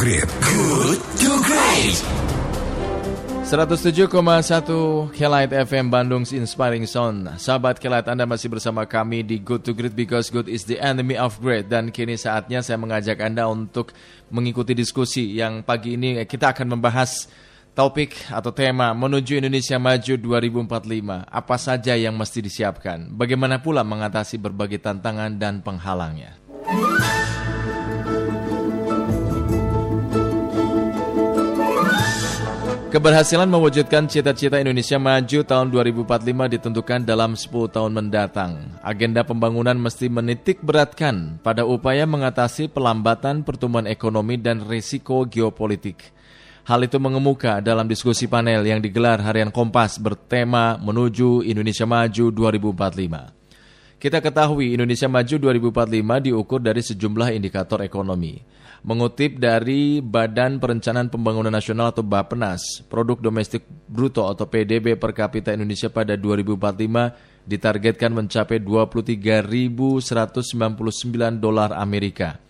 Great. Good to Great. 107,1 Kelight FM Bandung's Inspiring Sound. Sahabat Kelight Anda masih bersama kami di Good to Great because good is the enemy of great. Dan kini saatnya saya mengajak Anda untuk mengikuti diskusi yang pagi ini kita akan membahas topik atau tema menuju Indonesia Maju 2045. Apa saja yang mesti disiapkan? Bagaimana pula mengatasi berbagai tantangan dan penghalangnya? Keberhasilan mewujudkan cita-cita Indonesia maju tahun 2045 ditentukan dalam 10 tahun mendatang. Agenda pembangunan mesti menitik beratkan pada upaya mengatasi pelambatan pertumbuhan ekonomi dan risiko geopolitik. Hal itu mengemuka dalam diskusi panel yang digelar harian Kompas bertema Menuju Indonesia Maju 2045. Kita ketahui Indonesia Maju 2045 diukur dari sejumlah indikator ekonomi. Mengutip dari Badan Perencanaan Pembangunan Nasional atau Bappenas, produk domestik bruto atau PDB per kapita Indonesia pada 2045 ditargetkan mencapai 23.199 dolar Amerika.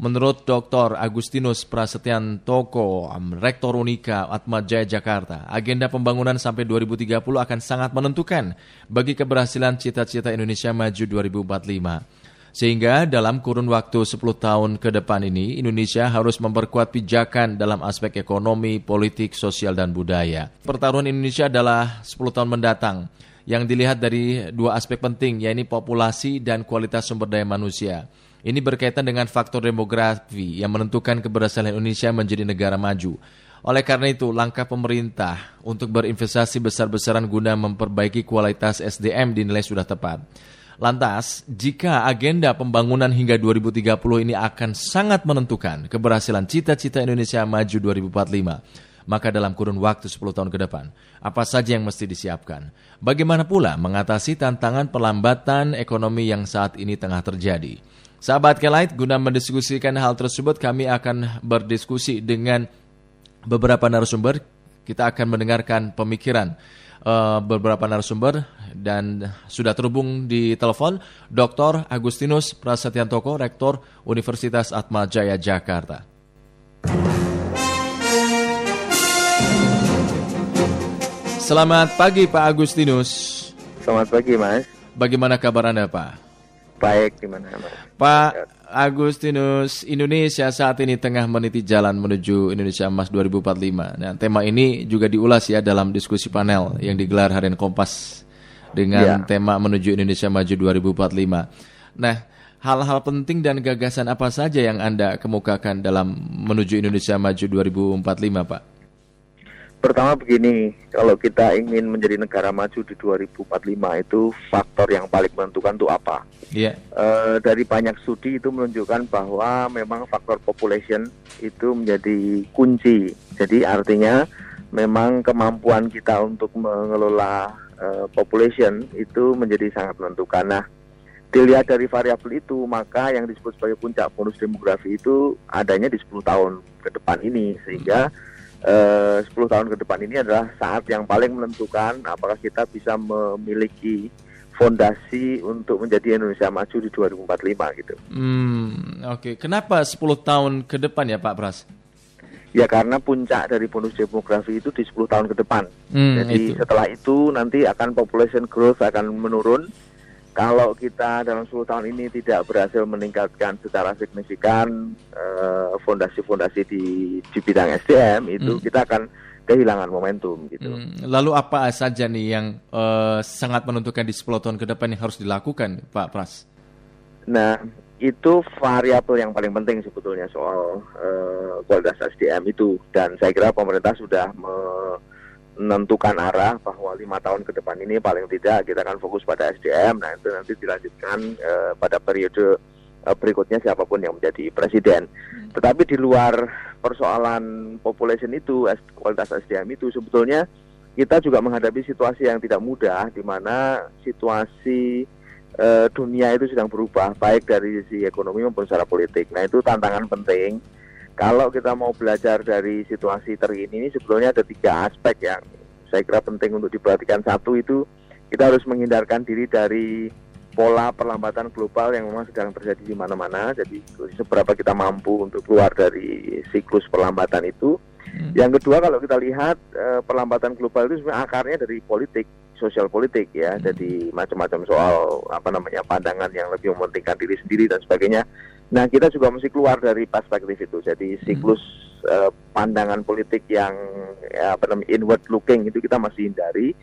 Menurut Dr. Agustinus Prasetyan Toko, Rektor Unika Atma Jaya Jakarta, agenda pembangunan sampai 2030 akan sangat menentukan bagi keberhasilan cita-cita Indonesia Maju 2045. Sehingga dalam kurun waktu 10 tahun ke depan ini, Indonesia harus memperkuat pijakan dalam aspek ekonomi, politik, sosial, dan budaya. Pertaruhan Indonesia adalah 10 tahun mendatang yang dilihat dari dua aspek penting, yaitu populasi dan kualitas sumber daya manusia. Ini berkaitan dengan faktor demografi yang menentukan keberhasilan Indonesia menjadi negara maju. Oleh karena itu, langkah pemerintah untuk berinvestasi besar-besaran guna memperbaiki kualitas SDM dinilai sudah tepat. Lantas, jika agenda pembangunan hingga 2030 ini akan sangat menentukan keberhasilan cita-cita Indonesia Maju 2045, maka dalam kurun waktu 10 tahun ke depan, apa saja yang mesti disiapkan? Bagaimana pula mengatasi tantangan pelambatan ekonomi yang saat ini tengah terjadi? Sahabat Kelight, guna mendiskusikan hal tersebut, kami akan berdiskusi dengan beberapa narasumber. Kita akan mendengarkan pemikiran uh, beberapa narasumber dan sudah terhubung di telepon Dr. Agustinus Prasetyantoko, Rektor Universitas Atma Jaya Jakarta. Selamat pagi Pak Agustinus. Selamat pagi Mas. Bagaimana kabar Anda Pak? Baik, gimana Mas? Pak Agustinus, Indonesia saat ini tengah meniti jalan menuju Indonesia Emas 2045. Nah, tema ini juga diulas ya dalam diskusi panel yang digelar harian Kompas dengan ya. tema menuju Indonesia Maju 2045. Nah, hal-hal penting dan gagasan apa saja yang Anda kemukakan dalam menuju Indonesia Maju 2045, Pak? Pertama begini, kalau kita ingin menjadi negara maju di 2045 itu faktor yang paling menentukan itu apa? Yeah. Iya. E, dari banyak studi itu menunjukkan bahwa memang faktor population itu menjadi kunci. Jadi artinya memang kemampuan kita untuk mengelola e, population itu menjadi sangat menentukan. Nah, dilihat dari variabel itu, maka yang disebut sebagai puncak bonus demografi itu adanya di 10 tahun ke depan ini, sehingga hmm Eh, uh, 10 tahun ke depan ini adalah saat yang paling menentukan apakah kita bisa memiliki fondasi untuk menjadi Indonesia maju di 2045 gitu. Hmm, oke. Okay. Kenapa 10 tahun ke depan ya Pak Pras? Ya karena puncak dari bonus demografi itu di 10 tahun ke depan. Hmm, Jadi itu. setelah itu nanti akan population growth akan menurun kalau kita dalam 10 tahun ini tidak berhasil meningkatkan secara signifikan eh, fondasi-fondasi uh, di di bidang SDM itu hmm. kita akan kehilangan momentum gitu. Hmm. Lalu apa saja nih yang uh, sangat menentukan di 10 tahun ke depan yang harus dilakukan, Pak Pras? Nah, itu variabel yang paling penting sebetulnya soal uh, kualitas SDM itu dan saya kira pemerintah sudah me menentukan arah bahwa lima tahun ke depan ini paling tidak kita akan fokus pada SDM. Nah itu nanti dilanjutkan uh, pada periode uh, berikutnya siapa pun yang menjadi presiden. Hmm. Tetapi di luar persoalan population itu, kualitas SDM itu sebetulnya kita juga menghadapi situasi yang tidak mudah, di mana situasi uh, dunia itu sedang berubah, baik dari sisi ekonomi maupun secara politik. Nah itu tantangan penting kalau kita mau belajar dari situasi terkini ini sebetulnya ada tiga aspek yang saya kira penting untuk diperhatikan. Satu itu kita harus menghindarkan diri dari pola perlambatan global yang memang sedang terjadi di mana-mana. Jadi seberapa kita mampu untuk keluar dari siklus perlambatan itu. Hmm. Yang kedua kalau kita lihat uh, perlambatan global itu sebenarnya akarnya dari politik, sosial politik ya. Hmm. Jadi macam-macam soal apa namanya pandangan yang lebih mementingkan diri sendiri dan sebagainya. Nah kita juga mesti keluar dari perspektif itu. Jadi siklus hmm. uh, pandangan politik yang ya, apa namanya inward looking itu kita masih hindari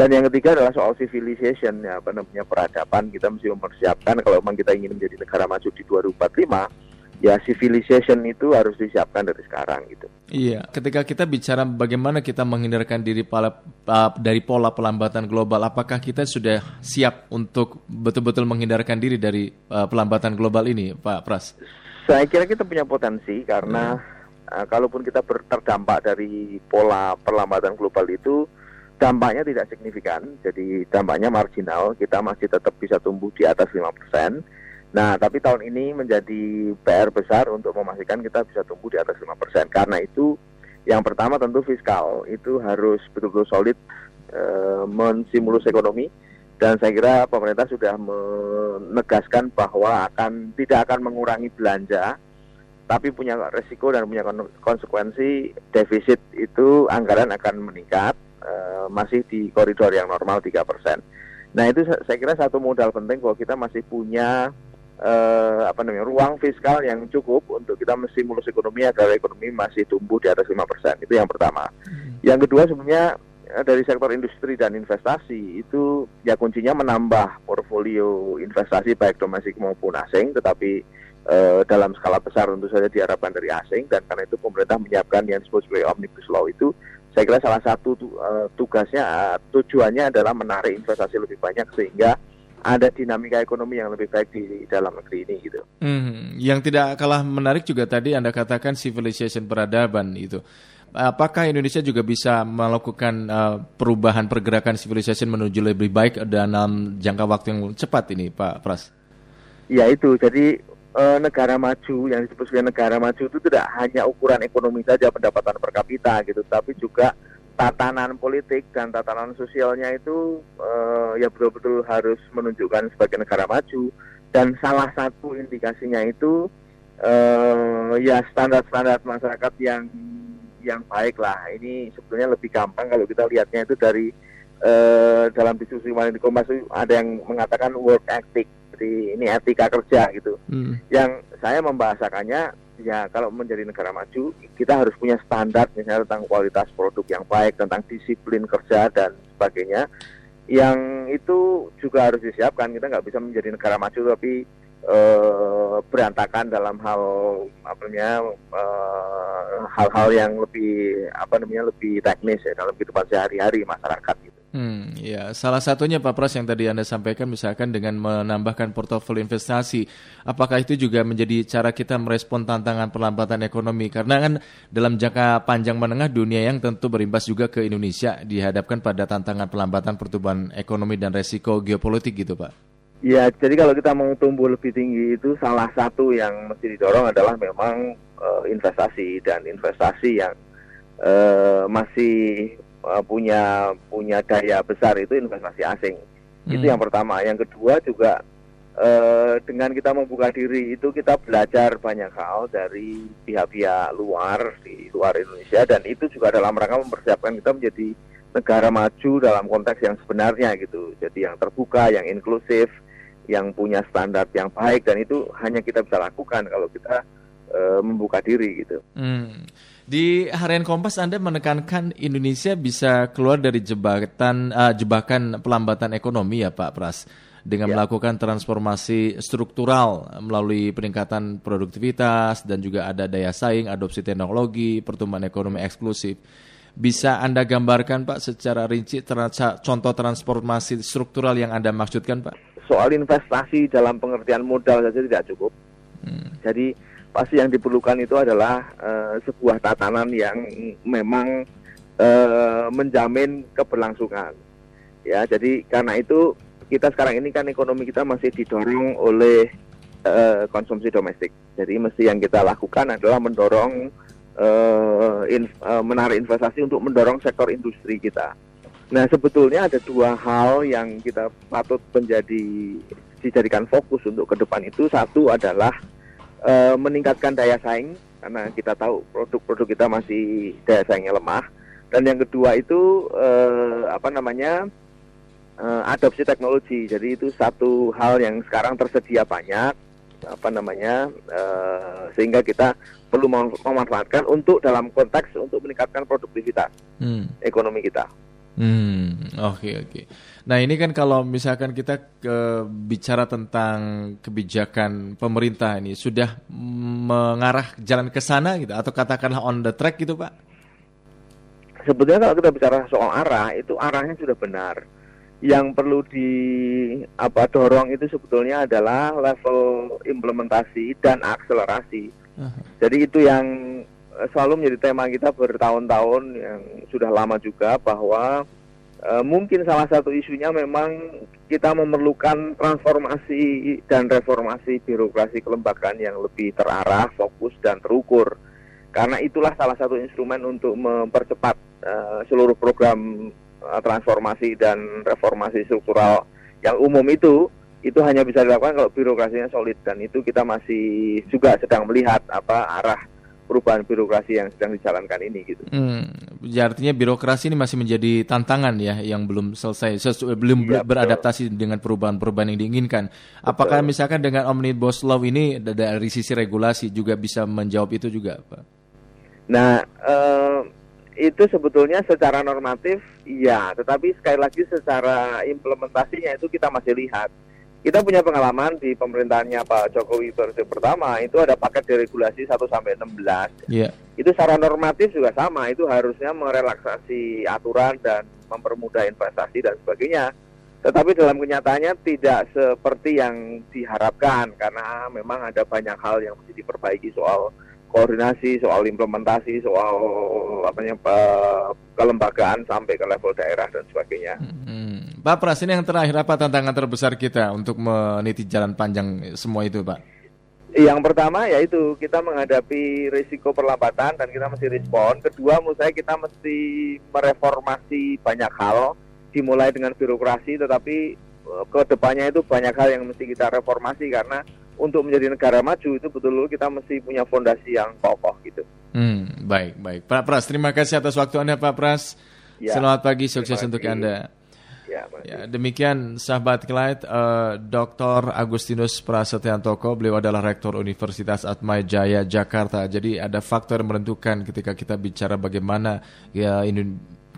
dan yang ketiga adalah soal civilization, ya, apa namanya peradaban. Kita mesti mempersiapkan kalau memang kita ingin menjadi negara maju di 2045, ya civilization itu harus disiapkan dari sekarang gitu. Iya, ketika kita bicara bagaimana kita menghindarkan diri pola, dari pola pelambatan global, apakah kita sudah siap untuk betul-betul menghindarkan diri dari uh, pelambatan global ini, Pak Pras? Saya kira kita punya potensi karena hmm. uh, kalaupun kita terdampak dari pola perlambatan global itu, dampaknya tidak signifikan, jadi dampaknya marginal, kita masih tetap bisa tumbuh di atas 5%. Nah, tapi tahun ini menjadi PR besar untuk memastikan kita bisa tumbuh di atas 5%. Karena itu, yang pertama tentu fiskal, itu harus betul-betul solid e, menstimulus ekonomi, dan saya kira pemerintah sudah menegaskan bahwa akan tidak akan mengurangi belanja, tapi punya resiko dan punya konsekuensi defisit itu anggaran akan meningkat uh, masih di koridor yang normal 3%. Nah itu saya kira satu modal penting bahwa kita masih punya uh, apa namanya ruang fiskal yang cukup untuk kita menstimulus ekonomi agar ekonomi masih tumbuh di atas 5%. Itu yang pertama. Hmm. Yang kedua sebenarnya eh, dari sektor industri dan investasi itu ya kuncinya menambah portfolio investasi baik domestik maupun asing tetapi uh, dalam skala besar tentu saja diharapkan dari asing dan karena itu pemerintah menyiapkan yang disebut sebagai omnibus law itu saya kira salah satu uh, tugasnya tujuannya adalah menarik investasi lebih banyak sehingga ada dinamika ekonomi yang lebih baik di dalam negeri ini gitu. Hmm, yang tidak kalah menarik juga tadi Anda katakan civilization peradaban itu. Apakah Indonesia juga bisa melakukan uh, perubahan pergerakan civilization menuju lebih baik dalam jangka waktu yang cepat ini, Pak Pras? Ya itu, jadi e, negara maju yang disebut sebagai negara maju itu tidak hanya ukuran ekonomi saja pendapatan per kapita gitu, tapi juga tatanan politik dan tatanan sosialnya itu e, ya betul-betul harus menunjukkan sebagai negara maju dan salah satu indikasinya itu e, ya standar-standar masyarakat yang yang baik lah. Ini sebetulnya lebih gampang kalau kita lihatnya itu dari e, dalam diskusi kemarin di Kompas ada yang mengatakan work ethic seperti ini etika kerja gitu. Hmm. Yang saya membahasakannya ya kalau menjadi negara maju kita harus punya standar misalnya tentang kualitas produk yang baik, tentang disiplin kerja dan sebagainya. Yang itu juga harus disiapkan. Kita nggak bisa menjadi negara maju tapi uh, berantakan dalam hal apa namanya uh, hal-hal yang lebih apa namanya lebih teknis ya dalam kehidupan sehari-hari masyarakat gitu. Hmm, ya, salah satunya Pak Pras yang tadi Anda sampaikan misalkan dengan menambahkan portofolio investasi. Apakah itu juga menjadi cara kita merespon tantangan perlambatan ekonomi? Karena kan dalam jangka panjang menengah dunia yang tentu berimbas juga ke Indonesia dihadapkan pada tantangan perlambatan pertumbuhan ekonomi dan resiko geopolitik gitu, Pak. Ya, jadi kalau kita mau tumbuh lebih tinggi itu salah satu yang mesti didorong adalah memang uh, investasi dan investasi yang uh, masih uh, punya punya daya besar itu investasi asing. Hmm. Itu yang pertama. Yang kedua juga uh, dengan kita membuka diri itu kita belajar banyak hal dari pihak-pihak luar di luar Indonesia dan itu juga dalam rangka mempersiapkan kita menjadi negara maju dalam konteks yang sebenarnya gitu. Jadi yang terbuka, yang inklusif, yang punya standar yang baik dan itu hanya kita bisa lakukan kalau kita uh, membuka diri gitu. Hmm. Di harian Kompas Anda menekankan Indonesia bisa keluar dari jebakan uh, jebakan pelambatan ekonomi ya Pak Pras dengan ya. melakukan transformasi struktural melalui peningkatan produktivitas dan juga ada daya saing, adopsi teknologi, pertumbuhan ekonomi eksklusif. Bisa Anda gambarkan Pak secara rinci contoh transformasi struktural yang Anda maksudkan Pak? Soal investasi dalam pengertian modal saja tidak cukup. Hmm. Jadi pasti yang diperlukan itu adalah uh, sebuah tatanan yang memang uh, menjamin keberlangsungan. Ya, jadi karena itu kita sekarang ini kan ekonomi kita masih didorong oleh uh, konsumsi domestik. Jadi mesti yang kita lakukan adalah mendorong uh, in, uh, menarik investasi untuk mendorong sektor industri kita. Nah sebetulnya ada dua hal yang kita patut menjadi dijadikan fokus untuk ke depan itu satu adalah e, meningkatkan daya saing karena kita tahu produk-produk kita masih daya saingnya lemah dan yang kedua itu e, apa namanya e, adopsi teknologi jadi itu satu hal yang sekarang tersedia banyak apa namanya e, sehingga kita perlu memanfaatkan untuk dalam konteks untuk meningkatkan produktivitas hmm. ekonomi kita. Hmm, oke okay, oke. Okay. Nah ini kan kalau misalkan kita ke, bicara tentang kebijakan pemerintah ini sudah mengarah jalan ke sana gitu atau katakanlah on the track gitu pak? Sebetulnya kalau kita bicara soal arah itu arahnya sudah benar. Yang perlu di apa dorong itu sebetulnya adalah level implementasi dan akselerasi. Uh -huh. Jadi itu yang selalu menjadi tema kita bertahun-tahun yang sudah lama juga bahwa e, mungkin salah satu isunya memang kita memerlukan transformasi dan reformasi birokrasi kelembagaan yang lebih terarah, fokus dan terukur. Karena itulah salah satu instrumen untuk mempercepat e, seluruh program e, transformasi dan reformasi struktural yang umum itu itu hanya bisa dilakukan kalau birokrasinya solid dan itu kita masih juga sedang melihat apa arah perubahan birokrasi yang sedang dijalankan ini gitu. Hmm, ya artinya birokrasi ini masih menjadi tantangan ya yang belum selesai sesu, belum ya, beradaptasi betul. dengan perubahan-perubahan yang diinginkan. Betul. Apakah misalkan dengan omnibus law ini dari sisi regulasi juga bisa menjawab itu juga, Pak? Nah, uh, itu sebetulnya secara normatif iya, tetapi sekali lagi secara implementasinya itu kita masih lihat kita punya pengalaman di pemerintahannya Pak Jokowi periode pertama itu ada paket deregulasi 1 sampai 16. Yeah. Itu secara normatif juga sama, itu harusnya merelaksasi aturan dan mempermudah investasi dan sebagainya. Tetapi dalam kenyataannya tidak seperti yang diharapkan karena memang ada banyak hal yang mesti diperbaiki soal koordinasi, soal implementasi, soal apa kelembagaan sampai ke level daerah dan sebagainya. Hmm. Pak Pras, ini yang terakhir apa tantangan terbesar kita untuk meniti jalan panjang semua itu, Pak? Yang pertama yaitu kita menghadapi risiko perlambatan dan kita mesti respon. Kedua, menurut saya kita mesti mereformasi banyak hal, dimulai dengan birokrasi, tetapi eh, ke depannya itu banyak hal yang mesti kita reformasi karena untuk menjadi negara maju itu betul kita mesti punya fondasi yang kokoh gitu. Hmm, baik, baik. Pak Pras, terima kasih atas waktu Anda Pak Pras. Ya, Selamat pagi, sukses untuk Anda. Ya, ya, demikian sahabat Clyde, uh, Dr. Agustinus Prasetyantoko, beliau adalah Rektor Universitas Atma Jaya Jakarta. Jadi ada faktor yang menentukan ketika kita bicara bagaimana ya ini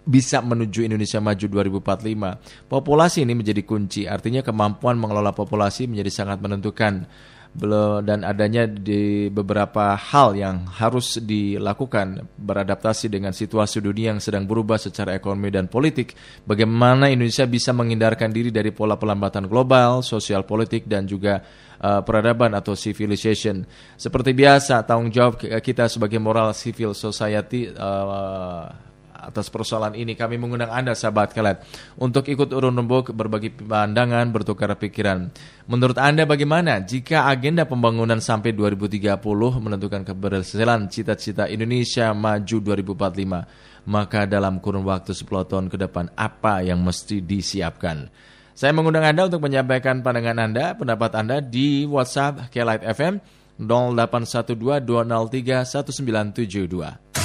bisa menuju Indonesia Maju 2045. Populasi ini menjadi kunci, artinya kemampuan mengelola populasi menjadi sangat menentukan belum dan adanya di beberapa hal yang harus dilakukan beradaptasi dengan situasi dunia yang sedang berubah secara ekonomi dan politik. Bagaimana Indonesia bisa menghindarkan diri dari pola pelambatan global, sosial politik dan juga uh, peradaban atau civilization. Seperti biasa, tanggung jawab kita sebagai moral civil society uh, atas persoalan ini. Kami mengundang Anda sahabat kalian untuk ikut urun rembuk, berbagi pandangan, bertukar pikiran. Menurut Anda bagaimana jika agenda pembangunan sampai 2030 menentukan keberhasilan cita-cita Indonesia maju 2045? Maka dalam kurun waktu 10 tahun ke depan apa yang mesti disiapkan? Saya mengundang Anda untuk menyampaikan pandangan Anda, pendapat Anda di WhatsApp Kelight FM 0812 203 1972.